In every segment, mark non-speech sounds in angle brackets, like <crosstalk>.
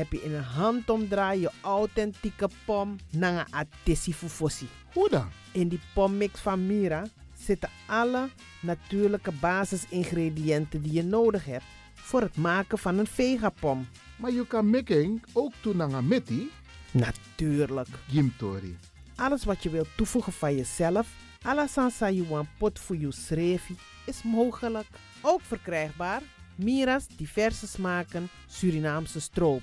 heb je in een handomdraai je authentieke pom naar een atesi fufosi. Hoe dan? In die pommix van Mira zitten alle natuurlijke basisingrediënten die je nodig hebt voor het maken van een vegapom. Maar je kan making ook doen meti. Natuurlijk. Gimtori. Alles wat je wilt toevoegen van jezelf, alla sansa you pot voor je schreefie, is mogelijk. Ook verkrijgbaar Mira's diverse smaken Surinaamse stroop.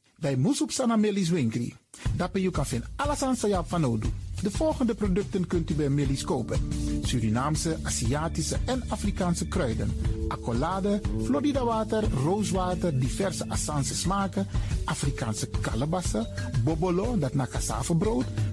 bij Moesop Sana Melis Winkri. Daarbij je kan vinden alles aan Sayap van. De volgende producten kunt u bij Melis kopen. Surinaamse, Aziatische en Afrikaanse kruiden. Accolade, Florida water, rooswater, diverse Assange smaken, Afrikaanse kalebassen, bobolo, dat na cassavebrood,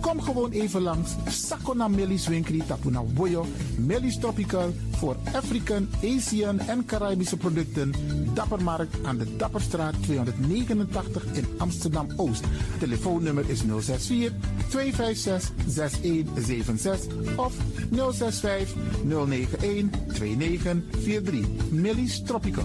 Kom gewoon even langs Sakona Melis Winkri Tapuna Boyo, Melis Tropical voor African, Asian en Caribische producten. Dappermarkt aan de Dapperstraat 289 in Amsterdam Oost. Telefoonnummer is 064 256 6176 of 065 091 2943. Melis Tropical.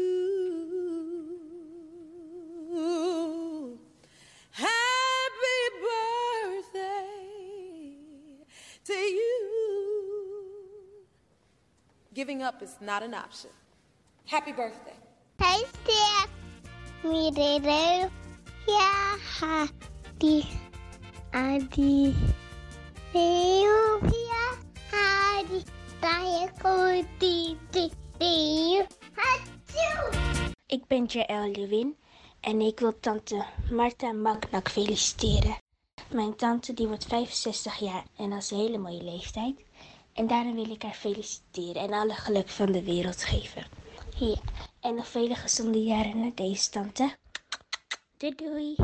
Up is not an option. Happy birthday. Dede. Yeah, Hadi. Adi. Ik ben Jaël Lewin en ik wil tante Marta Magnak feliciteren. Mijn tante die wordt 65 jaar en dat is een hele mooie leeftijd. En daarom wil ik haar feliciteren en alle geluk van de wereld geven. Ja, en nog vele gezonde jaren naar deze tante. Doei doei.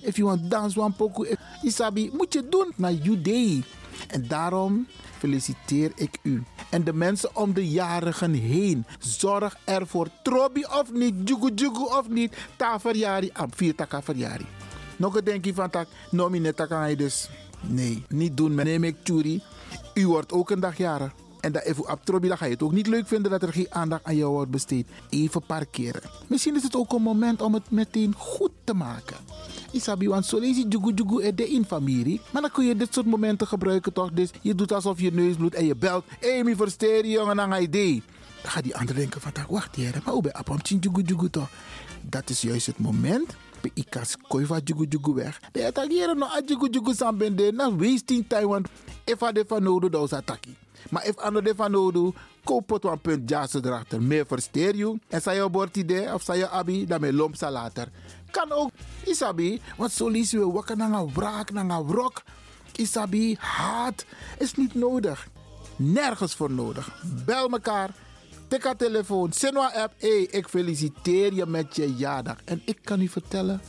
If you want dance one pokoe, Isabi, moet je doen naar day. En daarom feliciteer ik u. En de mensen om de jarigen heen. Zorg ervoor. Trobi of niet, jugu jugu of niet. Ta verjari, am vier taka verjari. Nog een denkje van tak, nomine je dus. Nee, niet doen. Neem ik churi. U wordt ook een dag jarig. En dat even op Trobi, dan ga je het ook niet leuk vinden dat er geen aandacht aan jou wordt besteed. Even parkeren. Misschien is het ook een moment om het meteen goed te maken. Isabi, want zo lees jugu jugu er de in familie. Maar dan kun je dit soort momenten gebruiken toch? Dus je doet alsof je neus bloedt en je belt. Mi versteer je jongen aan idee. Dan gaat die ander denken van, wacht hier, maar hoe ben je jugu jugu toch? Dat is juist het moment pe ikas koi va jugu jugu weg. De attackeren no a jugu jugu sambende na wasting time want if a de van nodu da ataki. Maar if ano de van nodu koop pot wan punt jazz erachter. Meer versteer je. En sa je bord idee of sa je abi, dan me lomp sa later. Kan ook, isabi, want zo lees we wakker nga wraak, na nga wrok. Isabi, haat, is niet nodig. Nergens voor nodig. Bel mekaar. Tik haar telefoon, Senwa app. Hey, ik feliciteer je met je jaardag. En ik kan u vertellen,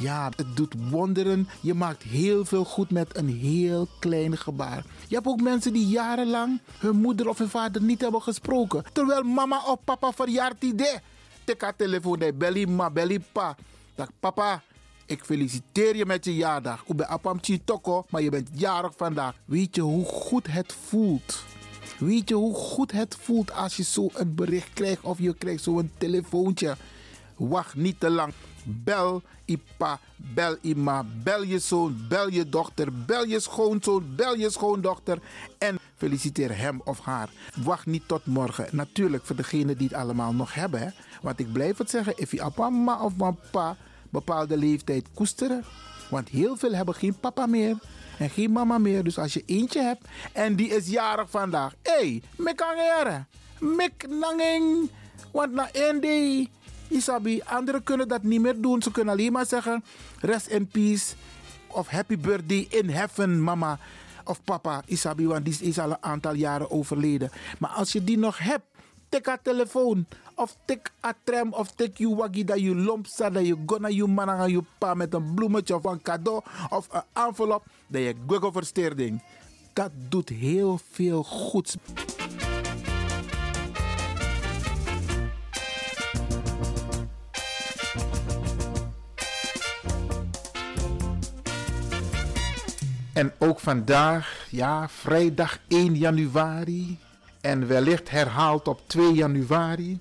ja, het doet wonderen. Je maakt heel veel goed met een heel klein gebaar. Je hebt ook mensen die jarenlang hun moeder of hun vader niet hebben gesproken. Terwijl mama of papa verjaart idee. Tik haar telefoon, hey, belly ma, belly pa. Dag papa, ik feliciteer je met je jaardag. Ik ben apam toko, maar je bent jarig vandaag. Weet je hoe goed het voelt? Weet je hoe goed het voelt als je zo een bericht krijgt of je krijgt zo'n telefoontje? Wacht niet te lang. Bel Ipa, bel Ima, bel je zoon, bel je dochter, bel je schoonzoon, bel je schoondochter en feliciteer hem of haar. Wacht niet tot morgen. Natuurlijk voor degenen die het allemaal nog hebben. Hè? Want ik blijf het zeggen, if je papa of papa bepaalde leeftijd koesteren. Want heel veel hebben geen papa meer En geen mama meer. Dus als je eentje hebt en die is jarig vandaag. Hé, hey, mek angere. Mek nanging. Want na één day, Isabi, anderen kunnen dat niet meer doen. Ze kunnen alleen maar zeggen, rest in peace. Of happy birthday in heaven, mama. Of papa, Isabi, want die is al een aantal jaren overleden. Maar als je die nog hebt, tik haar telefoon. Of tik a tram of tik je waggie dat je lomp. Dat je go naar je man en je pa met een bloemetje of een cadeau. Of een envelop. Dat je google versteerding. Dat doet heel veel goeds. En ook vandaag, ja, vrijdag 1 januari en wellicht herhaald op 2 januari,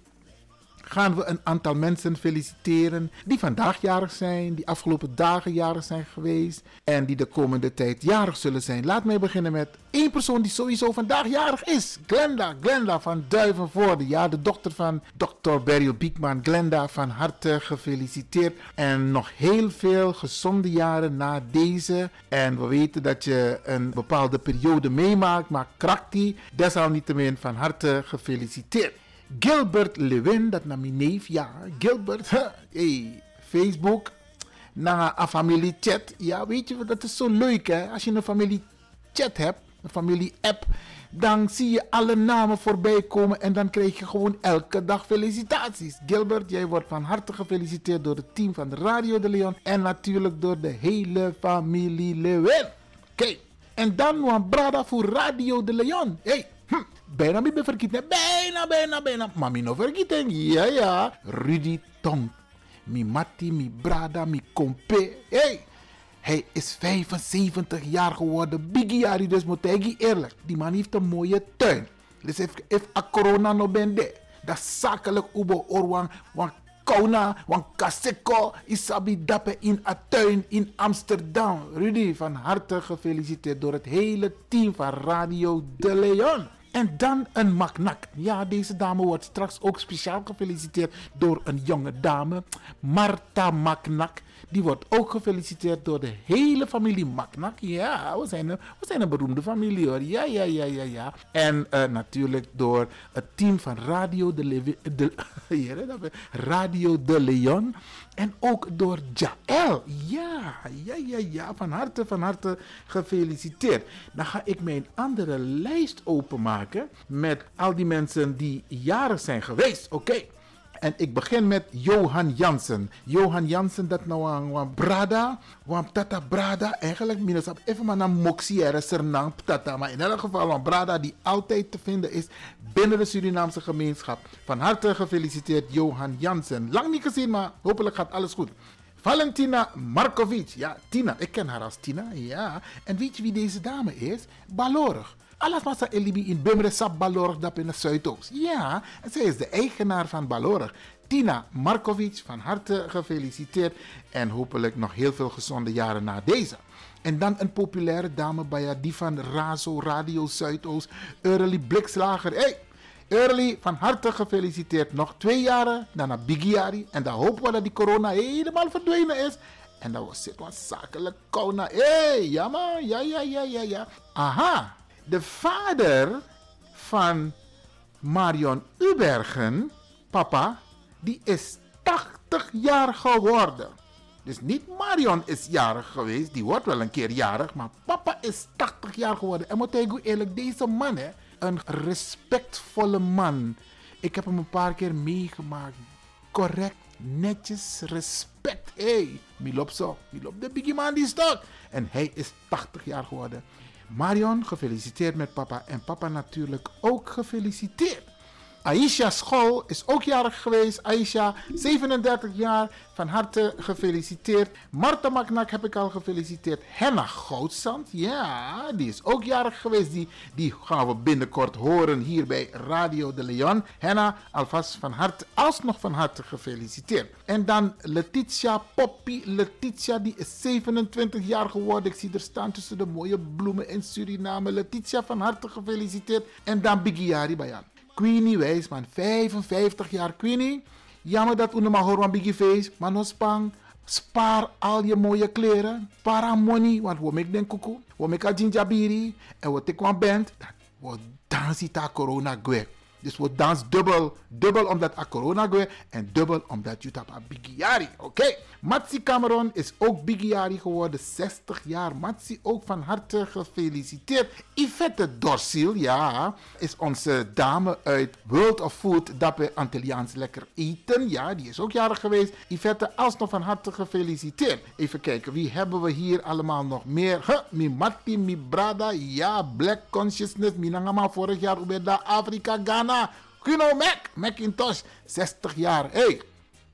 gaan we een aantal mensen feliciteren die vandaag jarig zijn, die afgelopen dagen jarig zijn geweest en die de komende tijd jarig zullen zijn. Laat mij beginnen met één persoon die sowieso vandaag jarig is. Glenda, Glenda van Duivenvoorde. Ja, de dochter van Dr. Beryl Biekman. Glenda, van harte gefeliciteerd. En nog heel veel gezonde jaren na deze. En we weten dat je een bepaalde periode meemaakt, maar krakti. Desalniettemin van harte gefeliciteerd. Gilbert Lewin, dat naar mijn neef, ja, Gilbert, hey, Facebook, na een familie chat. Ja, weet je, dat is zo leuk hè, als je een familie chat hebt, een familie app, dan zie je alle namen voorbij komen en dan krijg je gewoon elke dag felicitaties. Gilbert, jij wordt van harte gefeliciteerd door het team van de Radio de Leon en natuurlijk door de hele familie Lewin. Oké, en dan een brada voor Radio de Leon. Hey, bijna niet vergeten. Bijna, bijna, bijna. Maar mi no vergeten. Ja, ja. Rudy Tong. Mi mati, mi brada, mi kompe. Hey. Hij is 75 jaar geworden. Biggie Jari, dus moet hij eerlijk. Die man heeft een mooie tuin. Dus if, if a corona no ben de. Dat zakelijk ubo orwang. Want Kauna, want Kaseko, Isabi Dappe in a tuin in Amsterdam. Rudy, van harte gefeliciteerd door het hele team van Radio De Leon. En dan een maknak. Ja, deze dame wordt straks ook speciaal gefeliciteerd door een jonge dame, Marta Maknak. Die wordt ook gefeliciteerd door de hele familie Maknak. Ja, we zijn een, we zijn een beroemde familie hoor. Ja, ja, ja, ja, ja. En uh, natuurlijk door het team van Radio de, de <laughs> Radio de Leon. En ook door Jaël. Ja, ja, ja, ja. Van harte, van harte gefeliciteerd. Dan ga ik mijn andere lijst openmaken met al die mensen die jarig zijn geweest. Oké. En ik begin met Johan Jansen. Johan Jansen, dat nou een brada, een tata brada. Eigenlijk, minus even maar een moxière sernang tata. Maar in elk geval een brada die altijd te vinden is binnen de Surinaamse gemeenschap. Van harte gefeliciteerd, Johan Jansen. Lang niet gezien, maar hopelijk gaat alles goed. Valentina Markovic. Ja, Tina. Ik ken haar als Tina. Ja. En weet je wie deze dame is? Balorig. Alles massa elibi in Bimre Sap Balorg dat in de Zuidoost. Ja, zij is de eigenaar van Balorg. Tina Markovic, van harte gefeliciteerd. En hopelijk nog heel veel gezonde jaren na deze. En dan een populaire dame bij die van Razo Radio Zuidoost, Early Blikslager. Hey, Early, van harte gefeliciteerd. Nog twee jaren, naar Bigiari. En dan hopen we dat die corona helemaal verdwenen is. En dan het wat zakelijk corona. Hé, hey, ja ja, ja, ja, ja, ja. Aha, de vader van Marion Ubergen, papa, die is 80 jaar geworden. Dus niet Marion is jarig geweest, die wordt wel een keer jarig, maar papa is 80 jaar geworden. En moet ik eerlijk, deze man, hè, een respectvolle man. Ik heb hem een paar keer meegemaakt. Correct, netjes, respect. Hé, hey, Milop zo, Milop de biggie man die stok. En hij is 80 jaar geworden. Marion, gefeliciteerd met papa. En papa natuurlijk ook gefeliciteerd. Aisha School is ook jarig geweest. Aisha, 37 jaar, van harte gefeliciteerd. Marta Maknak heb ik al gefeliciteerd. Henna Goudsand, ja, die is ook jarig geweest. Die, die gaan we binnenkort horen hier bij Radio de Leon. Henna, alvast van harte, alsnog van harte gefeliciteerd. En dan Letitia Poppy. Letitia, die is 27 jaar geworden. Ik zie er staan tussen de mooie bloemen in Suriname. Letitia, van harte gefeliciteerd. En dan Bigiari Bayan. Queenie Wijsman, 55 jaar Queenie. Jammer dat maar hoort van Biggie Face, maar nog spang. Spaar al je mooie kleren. Para money. Want we maken den kuku. We maken jinjabiri. En we tekwan band. We dansen ta corona gwe. Dus we dans dubbel. Dubbel omdat a corona gwe. En dubbel omdat je tap a bigiari. Oké. Matsi Cameron is ook bigiari geworden. 60 jaar. Matsi ook van harte gefeliciteerd. Yvette Dorsil, ja, is onze dame uit World of Food. Dappe Antilliaans lekker eten. Ja, die is ook jarig geweest. Yvette, alsnog van harte gefeliciteerd. Even kijken, wie hebben we hier allemaal nog meer? Huh, mi Matti, mi Brada. Ja, Black Consciousness. Mi nangama vorig jaar Ubeda Afrika, Ghana. Kuno Mac, Macintosh, 60 jaar. Hey,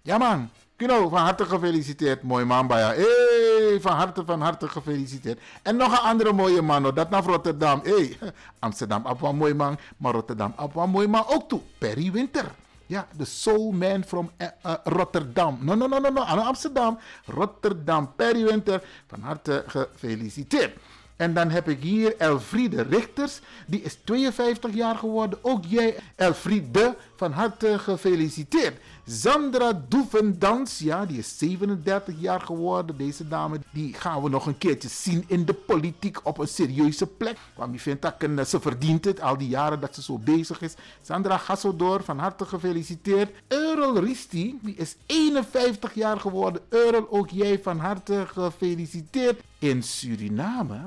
ja man. Kuno, van harte gefeliciteerd. Mooi man, Baya. Hey, van harte, van harte gefeliciteerd. En nog een andere mooie man, dat naar Rotterdam. Hey, <laughs> Amsterdam, een mooi man. Maar Rotterdam, een mooi man ook toe. Perry Winter. Ja, de soul man from uh, uh, Rotterdam. No, no, no, no, no. Amsterdam. Rotterdam. Perry Winter. Van harte gefeliciteerd. En dan heb ik hier Elfriede Richters, die is 52 jaar geworden. Ook jij, Elfriede, van harte gefeliciteerd. Zandra Doevendans, ja, die is 37 jaar geworden. Deze dame, die gaan we nog een keertje zien in de politiek op een serieuze plek. Want je vindt dat ze verdient het, al die jaren dat ze zo bezig is. Sandra Gassodor, van harte gefeliciteerd. Earl Risti, die is 51 jaar geworden. Earl, ook jij van harte gefeliciteerd. In Suriname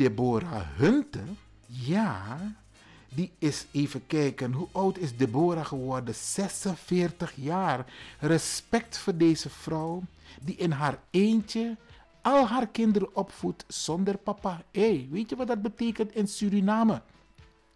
Deborah Hunte, ja, die is even kijken. Hoe oud is Deborah geworden? 46 jaar. Respect voor deze vrouw die in haar eentje al haar kinderen opvoedt zonder papa. Hey, weet je wat dat betekent in Suriname?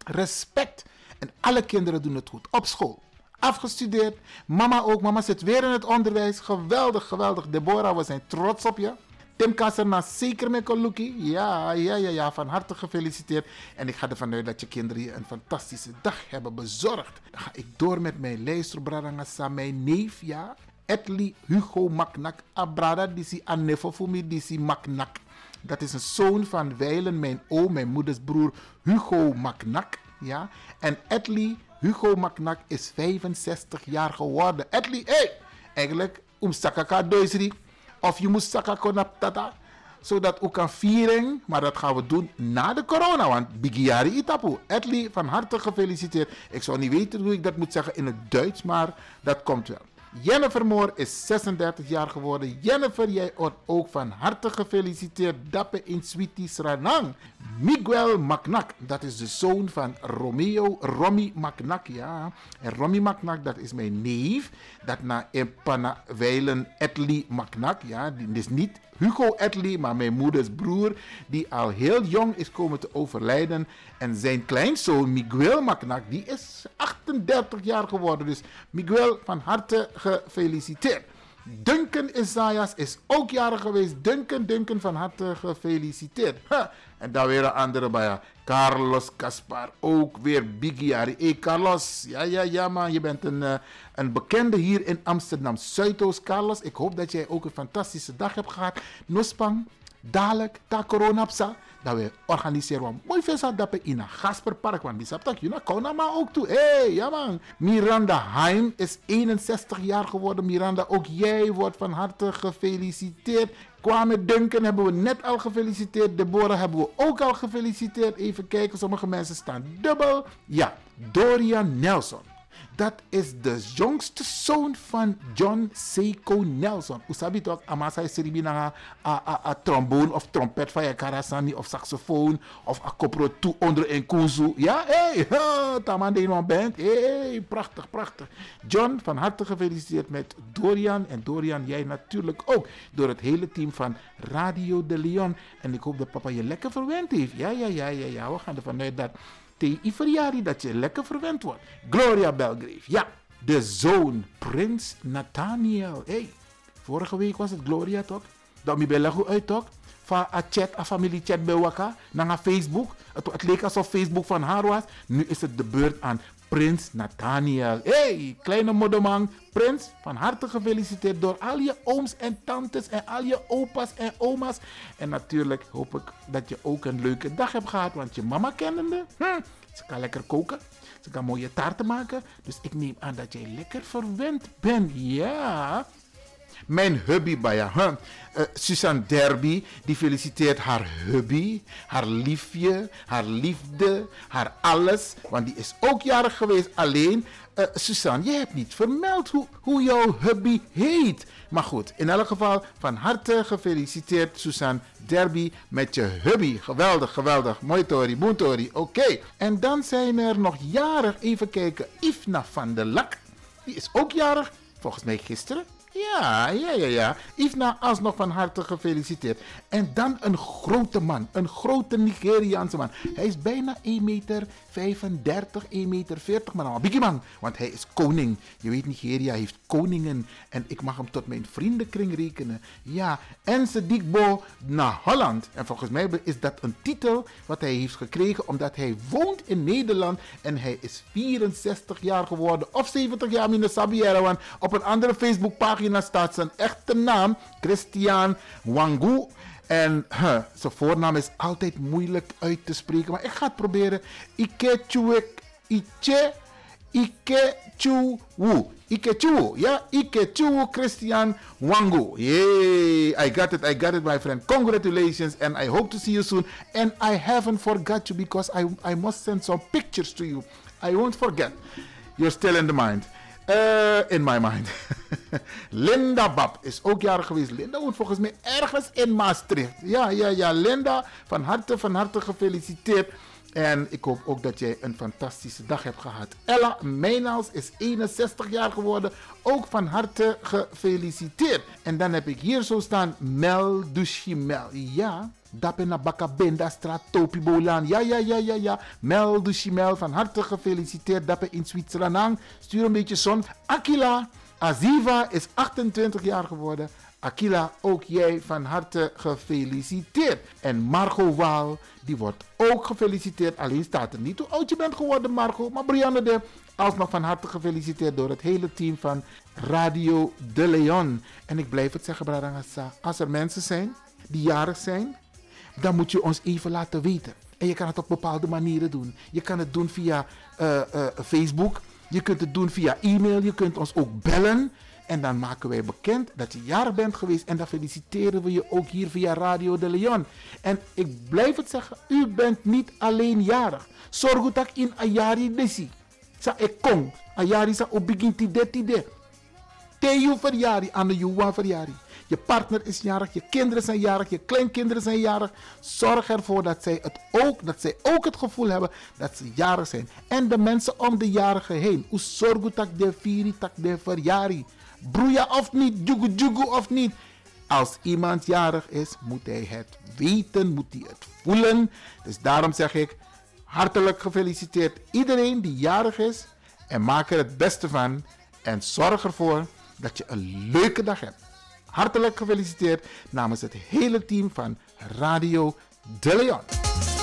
Respect. En alle kinderen doen het goed op school. Afgestudeerd. Mama ook. Mama zit weer in het onderwijs. Geweldig, geweldig. Deborah, we zijn trots op je. Tim Kasserna, zeker met Koluki. Ja, ja, ja, ja, van harte gefeliciteerd. En ik ga ervan uit dat je kinderen je een fantastische dag hebben bezorgd. Dan ga ik door met mijn lijster, Bradangasa, mijn neef, ja. Etli Hugo Maknak, Abrada, disi Annefofumi, disi Maknak. Dat is een zoon van Weilen, mijn oom, mijn moeders broer Hugo Maknak. Ja. En Etli Hugo Maknak is 65 jaar geworden. Etli, hé! Hey, eigenlijk, Umsakaka Doisri. Of je moet zakken tata. Zodat ook kan vieren. Maar dat gaan we doen na de corona. Want Bigiari Itapu. Edley, van harte gefeliciteerd. Ik zou niet weten hoe ik dat moet zeggen in het Duits. Maar dat komt wel. Jennifer Moore is 36 jaar geworden. Jennifer, jij wordt ook van harte gefeliciteerd. Dappe in Sweetie Sranang. Miguel Macnak, dat is de zoon van Romeo, Romy Macnak, ja. En Romy Macnak, dat is mijn neef. Dat na Empana Weilen Etli Macnak, ja. Die is niet Hugo Edley, maar mijn moeders broer, die al heel jong is komen te overlijden. En zijn kleinzoon Miguel Macnak, die is 38 jaar geworden. Dus Miguel, van harte gefeliciteerd. Duncan Isaias is ook jarig geweest. Duncan, Duncan, van harte gefeliciteerd. En dan weer een andere bij Carlos Caspar, ook weer Biggie Hey Carlos, ja, ja, ja man, je bent een, uh, een bekende hier in Amsterdam Zuidoost. Carlos, ik hoop dat jij ook een fantastische dag hebt gehad. Nospang, dadelijk, ta corona dat we organiseren mooi veel dat in een Gasperpark, want die dat je nou maar ook toe. Hé, hey, ja man. Miranda Heim is 61 jaar geworden. Miranda, ook jij wordt van harte gefeliciteerd. Kwame Duncan hebben we net al gefeliciteerd. Deborah hebben we ook al gefeliciteerd. Even kijken, sommige mensen staan dubbel. Ja, Dorian Nelson. Dat is de jongste zoon van John Seiko Nelson. Usabi toch, amasa seribi na a, trombone of trompet van karasani of saxofoon of a kopro toe onder een kuzu. Ja, hé, hey, <laughs> taman de iemand bent. Hé, hey, prachtig, prachtig. John, van harte gefeliciteerd met Dorian. En Dorian, jij natuurlijk ook. Door het hele team van Radio de Leon. En ik hoop dat papa je lekker verwend heeft. Ja, ja, ja, ja, ja. We gaan ervan uit dat tegen verjaardag dat je lekker verwend wordt. Gloria Belgrave, ja. De zoon, Prins Nathaniel. Hey, vorige week was het Gloria toch? Dat mi goed uit toch? Van een chat, een familie chat bij elkaar. Naar Facebook. Het, het leek alsof Facebook van haar was. Nu is het de beurt aan Prins Nathaniel. hey, kleine modderman. Prins, van harte gefeliciteerd door al je ooms en tantes en al je opa's en oma's. En natuurlijk hoop ik dat je ook een leuke dag hebt gehad, want je mama kennende, hm, ze kan lekker koken. Ze kan mooie taarten maken. Dus ik neem aan dat jij lekker verwend bent. Ja. Mijn hubby bij. Huh? Uh, Suzanne Derby, die feliciteert haar hubby, haar liefje, haar liefde, haar alles. Want die is ook jarig geweest. Alleen, uh, Suzanne, je hebt niet vermeld hoe, hoe jouw hubby heet. Maar goed, in elk geval van harte gefeliciteerd Suzanne Derby met je hubby. Geweldig, geweldig. Mooi Tori, boen Tori. Oké. En dan zijn er nog jarig, even kijken, Ifna van der Lak. Die is ook jarig, volgens mij gisteren. Ja, ja, ja, ja. Ifna alsnog van harte gefeliciteerd. En dan een grote man, een grote Nigeriaanse man. Hij is bijna 1 meter 35, 1 meter 40, maar een man. Want hij is koning. Je weet, Nigeria heeft koningen. En ik mag hem tot mijn vriendenkring rekenen. Ja, en Dikbo naar Holland. En volgens mij is dat een titel wat hij heeft gekregen omdat hij woont in Nederland. En hij is 64 jaar geworden. Of 70 jaar, meneer Sabiera. Want op een andere Facebookpagina staat zijn echte naam. Christian Wangu. En huh, zijn voornaam is altijd moeilijk uit te spreken. Maar ik ga het proberen. Ikechuwek. Iche. Ikechuwu. Ikechuwu. Ja, Ikechuwu Christian Wangu. Yay. I got it. I got it, my friend. Congratulations. And I hope to see you soon. And I haven't forgot you because I, I must send some pictures to you. I won't forget. You're still in the mind. Uh, in my mind. <laughs> Linda Bab is ook jarig geweest. Linda woont volgens mij ergens in Maastricht. Ja, ja, ja. Linda, van harte, van harte gefeliciteerd. En ik hoop ook dat jij een fantastische dag hebt gehad. Ella Meynals is 61 jaar geworden. Ook van harte gefeliciteerd. En dan heb ik hier zo staan Mel Dushimel. Ja, Dape na Bakabenda straat Topi Bolan. Ja, ja, ja, ja, ja. Mel Dushimel, van harte gefeliciteerd. Dape in Zwitserland. Stuur een beetje zon. Akila Aziva is 28 jaar geworden. Akila, ook jij van harte gefeliciteerd. En Margot Waal, die wordt ook gefeliciteerd. Alleen staat er niet hoe oud je bent geworden, Margot. Maar Brianne de, alsnog van harte gefeliciteerd door het hele team van Radio De Leon. En ik blijf het zeggen, Bradangasa. Als er mensen zijn die jarig zijn, dan moet je ons even laten weten. En je kan het op bepaalde manieren doen. Je kan het doen via uh, uh, Facebook. Je kunt het doen via e-mail. Je kunt ons ook bellen. En dan maken wij bekend dat je jarig bent geweest. En dan feliciteren we je ook hier via Radio de Leon. En ik blijf het zeggen, u bent niet alleen jarig. Zorg dat in Ayari desi. Sa ik kom. Ayari sa obigin ti de ti de. Te verjari aan de juwa verjari. Je partner is jarig, je kinderen zijn jarig, je kleinkinderen zijn jarig. Zorg ervoor dat zij, het ook, dat zij ook het gevoel hebben dat ze jarig zijn. En de mensen om de jarige heen. Hoe zorg dat de viri, tak de verjari. Broeia of niet, jugu jugu of niet. Als iemand jarig is, moet hij het weten, moet hij het voelen. Dus daarom zeg ik, hartelijk gefeliciteerd iedereen die jarig is. En maak er het beste van. En zorg ervoor dat je een leuke dag hebt. Hartelijk gefeliciteerd namens het hele team van Radio De Leon.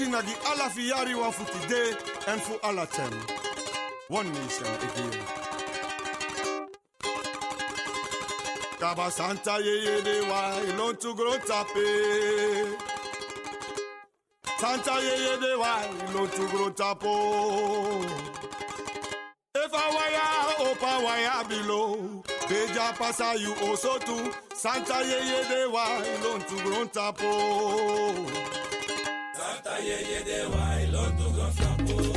Fiari wa for today and of them. One nation again. Kaba Santa ye ye de wa ilon to grow tape. Santa ye ye de wa ilon to grow tapo. If I wire opa wire below. Beja pasa you also too. Santa ye ye de wa ilon to grow tapo ayẹyẹ dẹ̀ wá to go fàpọ̀.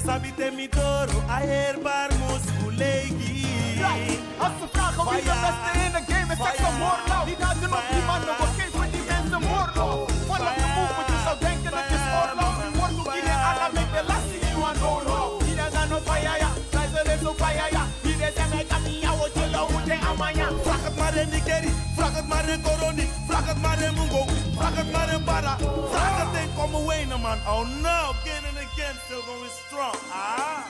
De sabite mi toro, a herbar musculegi. Als ze vragen wie de beste in de game is, zeg ze Morlo. Die laten op die mannen, we geven die mensen Morlo. Vanaf de movement, je zou denken dat is. Wordt ook in de ala met de last in je aan dolo. Hier is aan op fire, ja. Zij zullen zo fire, ja. Hier is aan mij, kan niet jou, wat je loopt, moet je amaya. Vraag het maar in Nikeri, vraag het maar in Coroni, vraag het maar in Mungo, vraag het maar in Para. Vraag het in Kommerwijnen, man. Oh no, again and again, still going strong. Ah.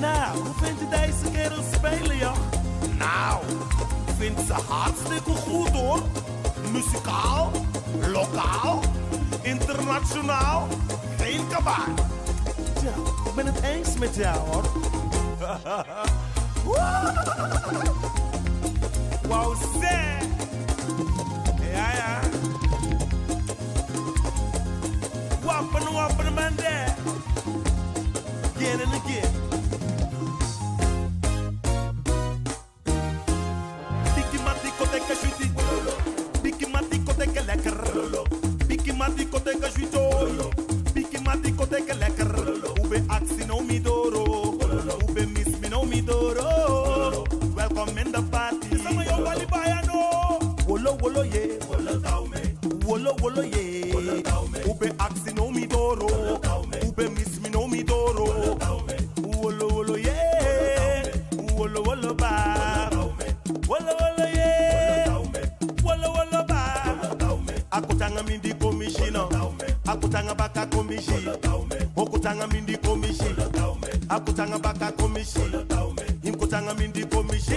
Nou, hoe vind je deze kerel spelen, joh? Nou, ik vind ze hartstikke goed, hoor. Muzikaal, lokaal, internationaal, geen kabaal. Ja, ik ben het eens met jou, hoor. <laughs> Wauw, zeg! Ja, ja. Wappen, wappen, man, there. Again and again. Komishi. Okutanga mindi komishi. Akutanga baka komishi. Imkutanga mindi komishi.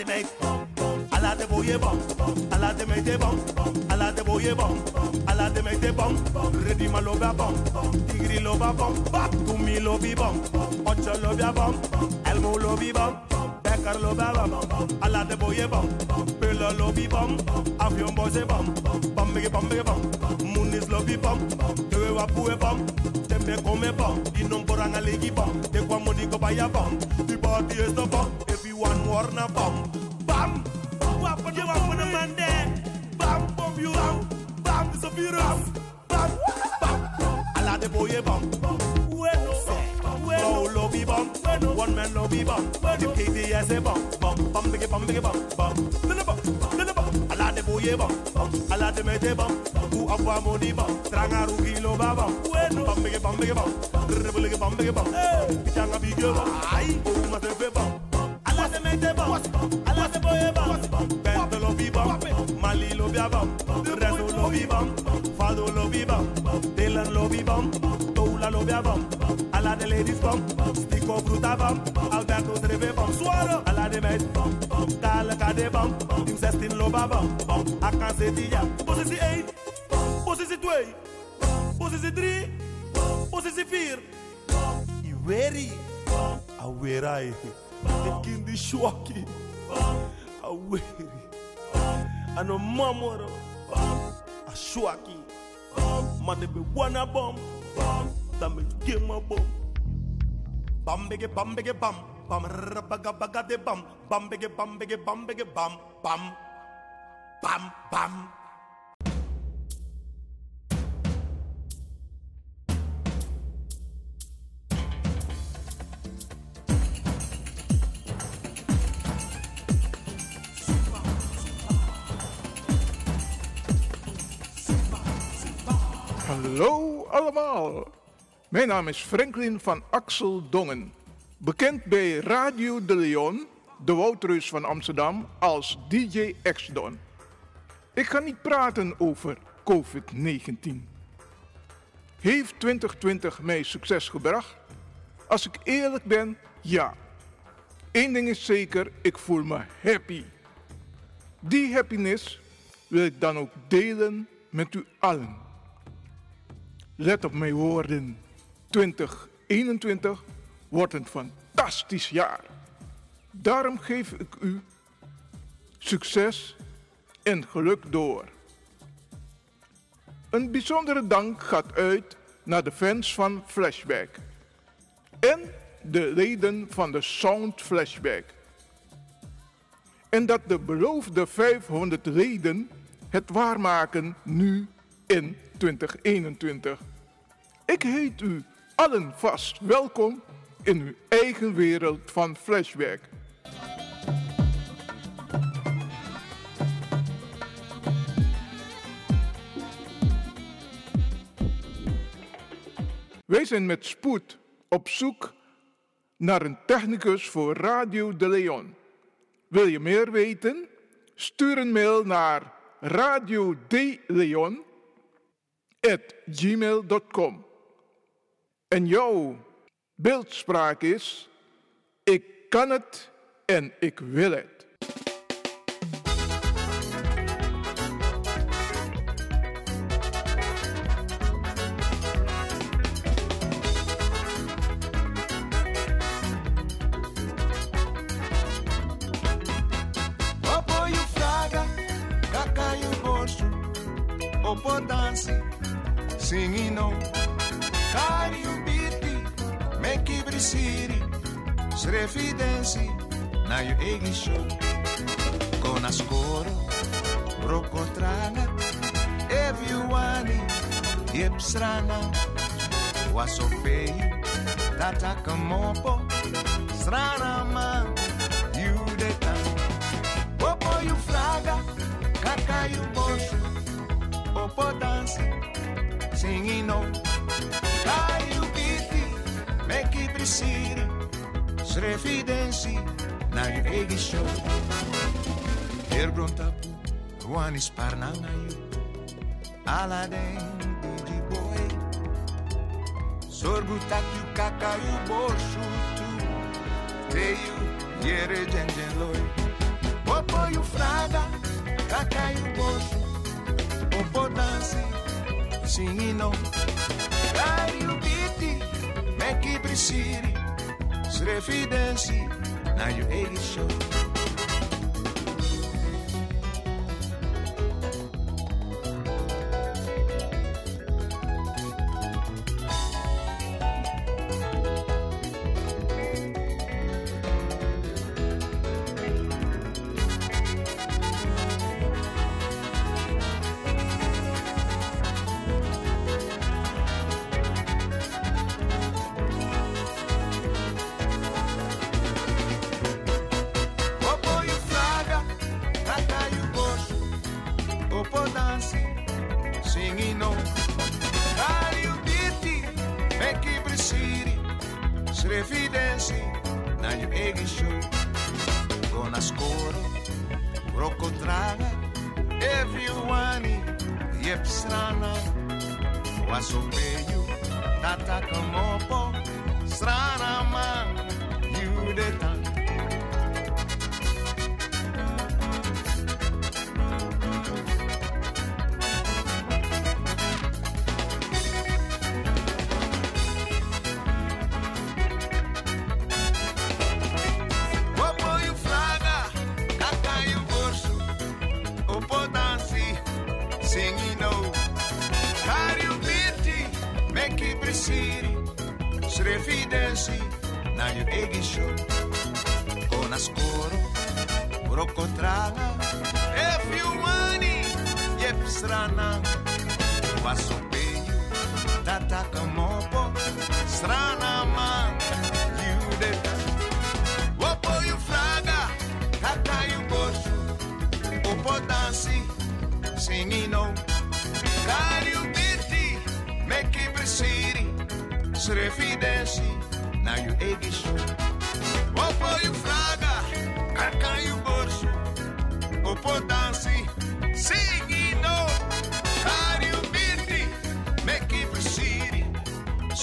de make I like the booyah bomb. I like make de bomb. I like the bomb. I like make de bomb. Ready love ya bomb. Tigri love ya bomb. Back love bomb. Ocho love ya bomb. Elmo love ya bomb. Becker love ya bomb. I like the bomb. Pillar love bomb. Avion boss bomb. Bomb biggie bomb Munis love bomb. Tewe wapu ya bomb. Tempe come bomb. Inom poranga legi bomb. Dekwa modi kobaya bomb. The body is the bomb one war na bam. Bam Wappa de wappa de man there Bam bam you bam Bam is a virus. Bam bam. Ala de boye bam Bueno Bueno. lobby bam One man lobby bam Dip KDS bam Bam. Bam biggie bam biggie bam bam. Lina bam Lina bam. Ala de boye bam Ala de mete bam Ku abwa moni bam. Trangaru kilo ba bam. Bueno. Bam biggie bam biggie bam. Rebel bam biggie bam Pitanga biggie bam. Ay. Bouma tepe bam. Thank you. alaseboye bam, mali lo lo lo lo lo ladies Alberto treve kade lo ba eight, three. Lakini dishi wake aweri ano mamoro. Ashwaki madebe wana bom. Tamege mabom bambege bambege bam bam. Rabaga baga de bam. Bambege bambege bambege bam bam bam. Bam, bam. Hallo allemaal. Mijn naam is Franklin van Axel Dongen. Bekend bij Radio de Leon, de Woutreus van Amsterdam, als DJ X-Don. Ik ga niet praten over COVID-19. Heeft 2020 mij succes gebracht? Als ik eerlijk ben, ja. Eén ding is zeker, ik voel me happy. Die happiness wil ik dan ook delen met u allen. Let op mijn woorden. 2021 wordt een fantastisch jaar. Daarom geef ik u succes en geluk door. Een bijzondere dank gaat uit naar de fans van Flashback en de leden van de Sound Flashback. En dat de beloofde 500 leden het waarmaken nu in 2021. Ik heet u allen vast welkom in uw eigen wereld van Flashback. Wij zijn met spoed op zoek naar een technicus voor Radio de Leon. Wil je meer weten? Stuur een mail naar radiodeleon@gmail.com. En jouw beeldspraak is: ik kan het en ik wil het. Fraga, kaka you bosu, opo dansi, singing on. Cari you biti, City, Srefidensi, na yo eigen show. Kona skoro, broko trana, everyone, jep strana. Wasopei, tata kamopo, srana man, judeta. Popo ju fraga, kaka ju bošu, popo dancing singing no. Make it prisiri, srefidensi, na you egi show. Hier brontapu, one is parnanga you, Aladdin, DJ boy. Sorbutak you kaka you bosu tu, te you, yere jen jen loy. Popo you fraga, kaka you bosu, opo dansi, singing make it prisiri, srefidensi, na you egi show. skoro roko draga everyone je strana wasopeju tataka mopo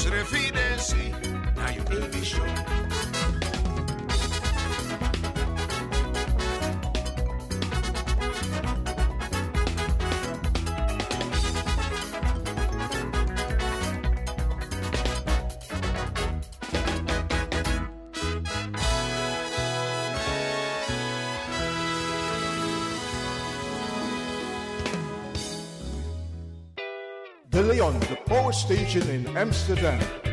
srefidensi, na you eigen show. Power station in Amsterdam.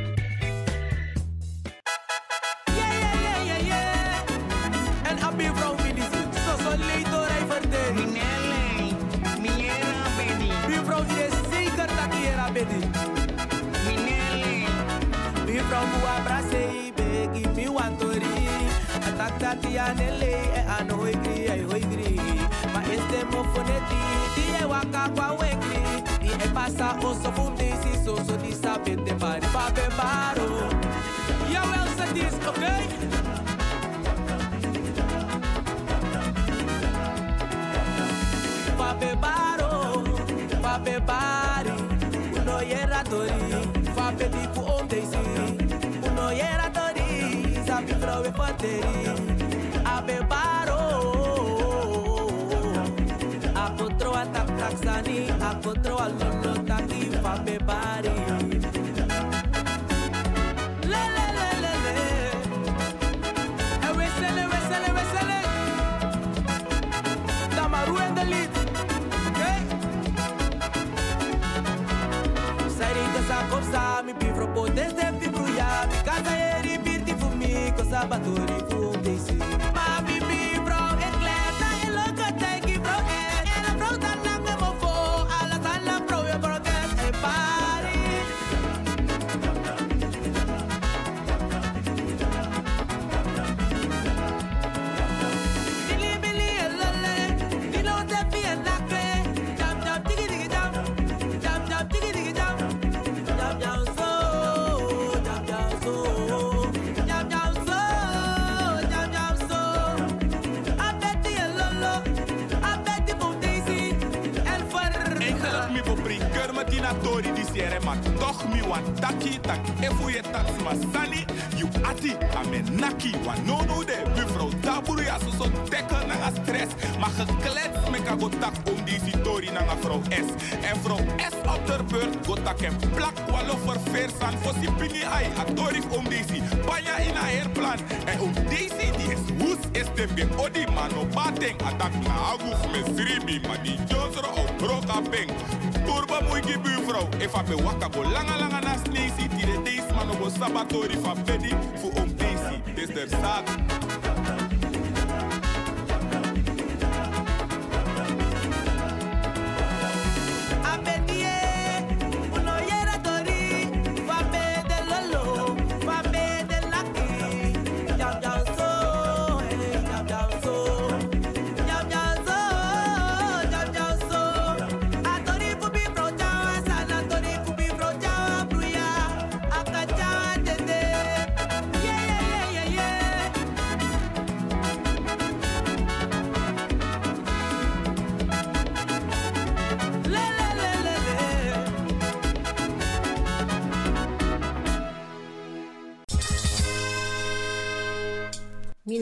μη πιβροποτές δεν πιβρουλιά Μη κάθα ερυπήρτη φουμί, κοσάμπα ma dinatori di siere eh, ma toch mi wan taki taki. Efu ye tax ma sani you ati ame naki wan no no de buffrouw taburu ya so so tekken na stress. Maar geklets me ka go tak om die sitori na nga vrouw S. En vrouw S op de beurt. Go tak en plak walo voor versan for si pini ai atori om deze banya in a herplan en om deze die is woes is dem ge odi mano bateng atak na aguf me sribi. Ma di jonsro op broka beng Turba muigi buurvrouw, if ape waka go langa langa na snezi, tire deis man go sabatori fa bedi fu om desi, des der zaak.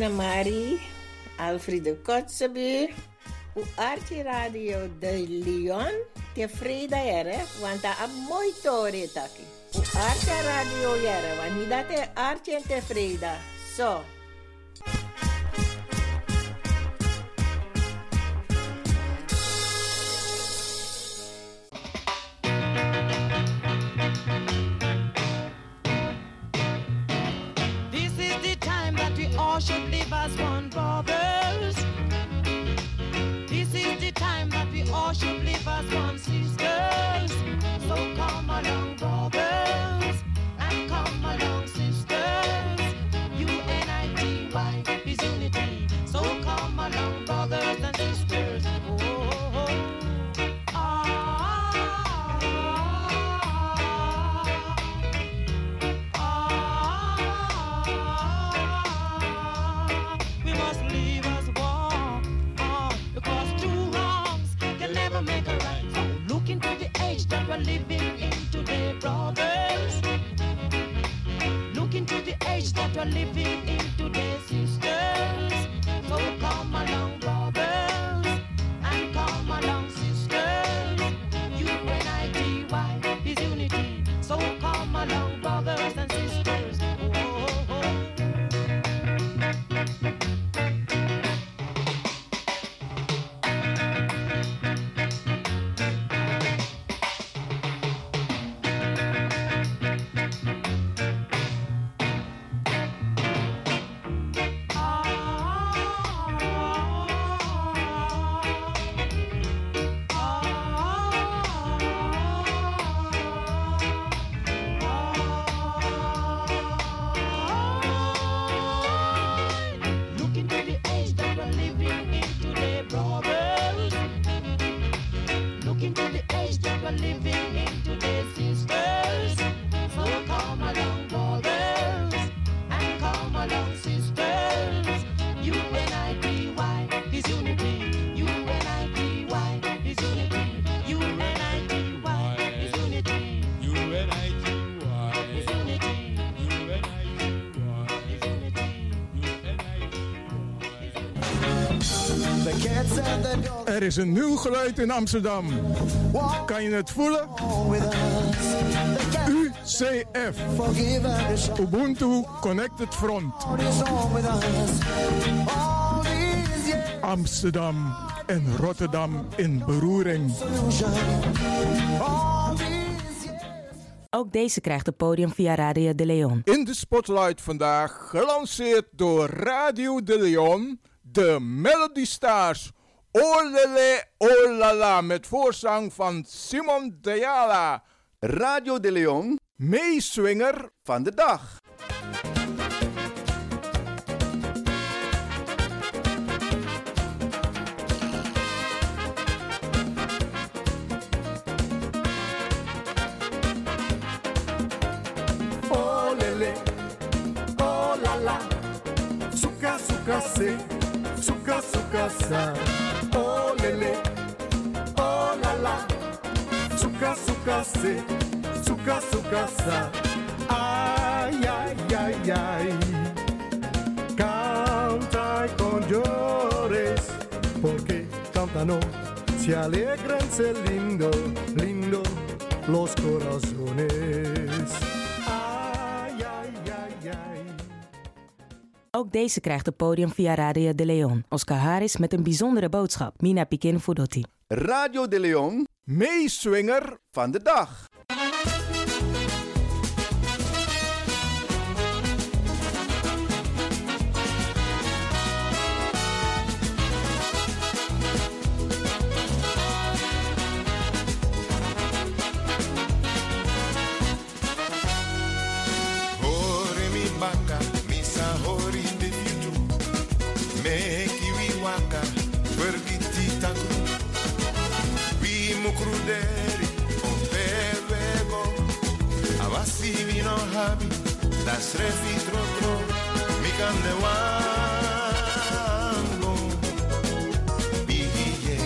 Mari, Alfredo Kotzebue, o Arte Radio de Leon, tevreden ere, want dat is mooi tori taki. O Radio ere, want niet dat Arte en tevreden. Zo. we're we're living in Er is een nieuw geluid in Amsterdam. Kan je het voelen? UCF. Ubuntu Connected Front. Amsterdam en Rotterdam in beroering. Ook deze krijgt het podium via Radio de Leon. In de spotlight vandaag, gelanceerd door Radio de Leon, de Melody Stars. Olele Olala met voorzang van Simon Diala. Radio de Leon, meeswinger van de dag. Oh lele, oh la la, suka suka se, suka suka sa. Oh lele, oh la la, suka suka se. Ay ay ay ay, canta con llores, porque cantano, se alegran, se lindo, lindo los corazones. Ook deze krijgt het podium via Radio de Leon. Oscar Harris met een bijzondere boodschap. Mina Pikin Fudotti. Radio de Leon, meeswinger van de dag. αγάπη τα στρέφει τρότρο μη κάντε βάγκο πήγε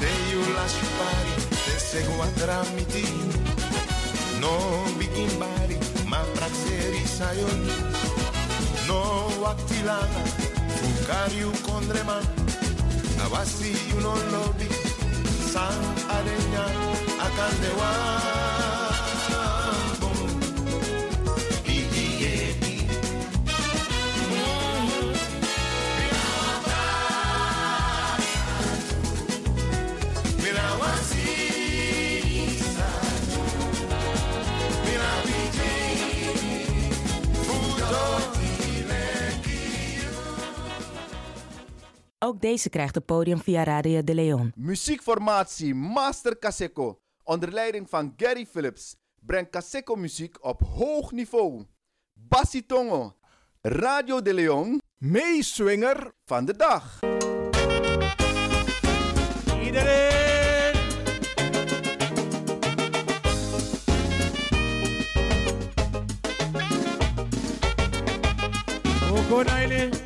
Te io lascio pari, te seguo a tramiti Non begin bari, ma praxeri sayon No? Waktilana, fukariu kondreman Avasi you non lobby, san adeñan akande Ook deze krijgt het podium via Radio de Leon. Muziekformatie Master Kaseko onder leiding van Gary Phillips brengt Kaseko muziek op hoog niveau. Bassi Tongo, Radio de Leon, meeswinger van de dag. Iedereen. Okonaile.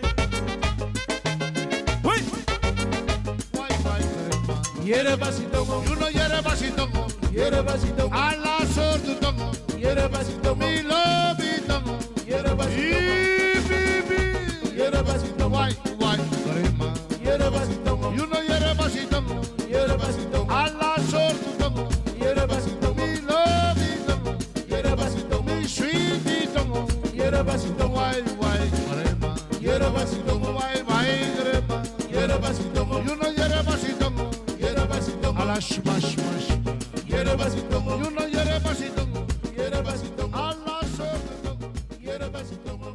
Yere basitongo. You know yere basitongo. Yere basitongo. Alla sortu tongo. Yere basitongo. Me love tongo. Yere basitongo. Ibi Yere basitongo. Why basitongo. Alla smash smash. Yere basitongo. You know yere basitongo. Yere basitongo. Alla sortu tongo. Yere basitongo.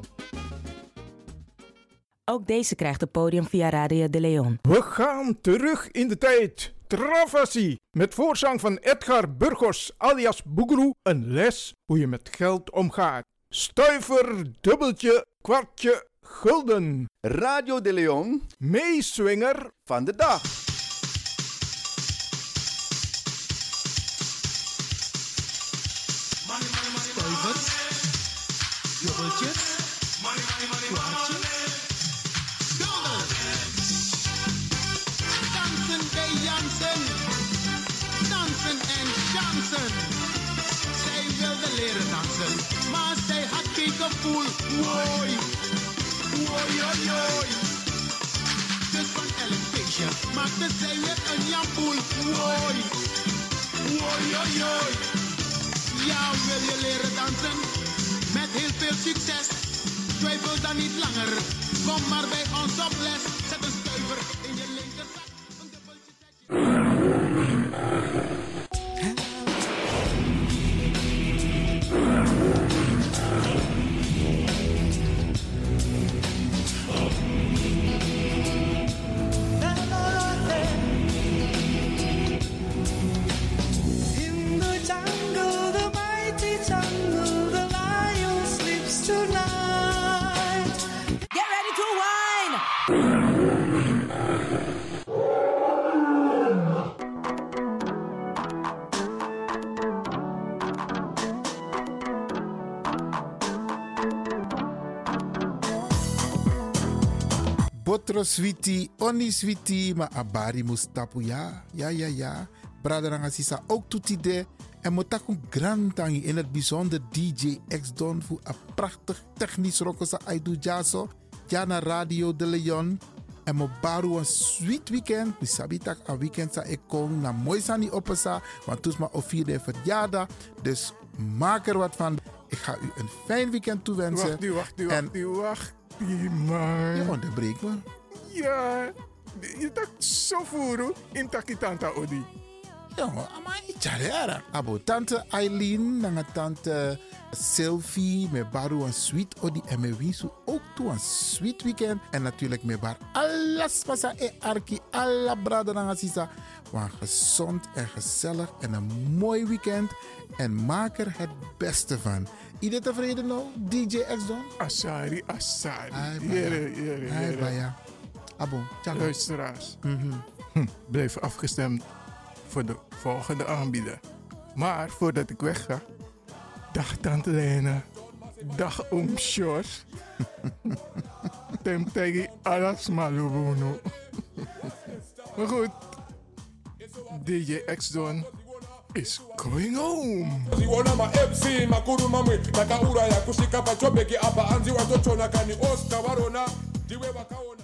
Ook deze krijgt het podium via Radio de Leon. We gaan terug in de tijd. Travassie. Met voorzang van Edgar Burgos alias Boegeroe. Een les hoe je met geld omgaat. Stuiver, dubbeltje, kwartje, gulden. Radio de Leon. Meeswinger van de dag. Stuivers, dubbeltjes, kwartje, Dansen bij Jansen. Dansen en dansen. Zij wilde leren dansen, maar zij had geen gevoel. Woi, woi, oi, oi. Dus van elk feestje maakte zij weer een jamboel. Woi, woi, oi, oi. Ja, wil je leren dansen? Met heel veel succes. Twijfel dan niet langer. Kom maar bij ons op les. Zet een stuiver in je linkerzak. In Botro switi, oni switi, maar abari mustapu ja. Ja, ja, ja. Braderanga sisa ook toetide. En motakun grantangi in het bijzonder DJ X Don voor een prachtig technisch rokosa aidu jaso. Ja na Radio de Leon. En mo baru een sweet weekend. Mi sabi tak een weekend sa ik kom na mooi sani opesa. Want toes ma of vierde verjaardag. Dus maak er wat van. Ik ga u een fijn weekend toewensen. Wacht, wacht, En- wacht, wacht. Man. Je onderbreekt me. Ja, je tak zo voeren in takitanta odi. Jongen, ichare Abo tante Eileen, nanga tante Sylvie, me baru een sweet odi en me wisu ook toe een sweet weekend. En natuurlijk me bar alles pasa e arki, alla brada nanga sisa. Maar gezond en gezellig en een mooi weekend. En maak er het beste van. Ieder tevreden nou, DJ X Don? Asari, Asari. Jere, jere, jere. Abo, tjaka. Luisteraars, Mhm. hm, blijf afgestemd voor de volgende aanbieder. Maar voordat ik wegga, dag Tante Lena, dag Oom Sjors. <laughs> Tem tegi alas malubuno. Maar goed, DJ X-Don is going home. ziona ma-fc makuru mamwe takauraya kusvika pachobheki apa hanzi watochona kani oscar ndiwe vakaona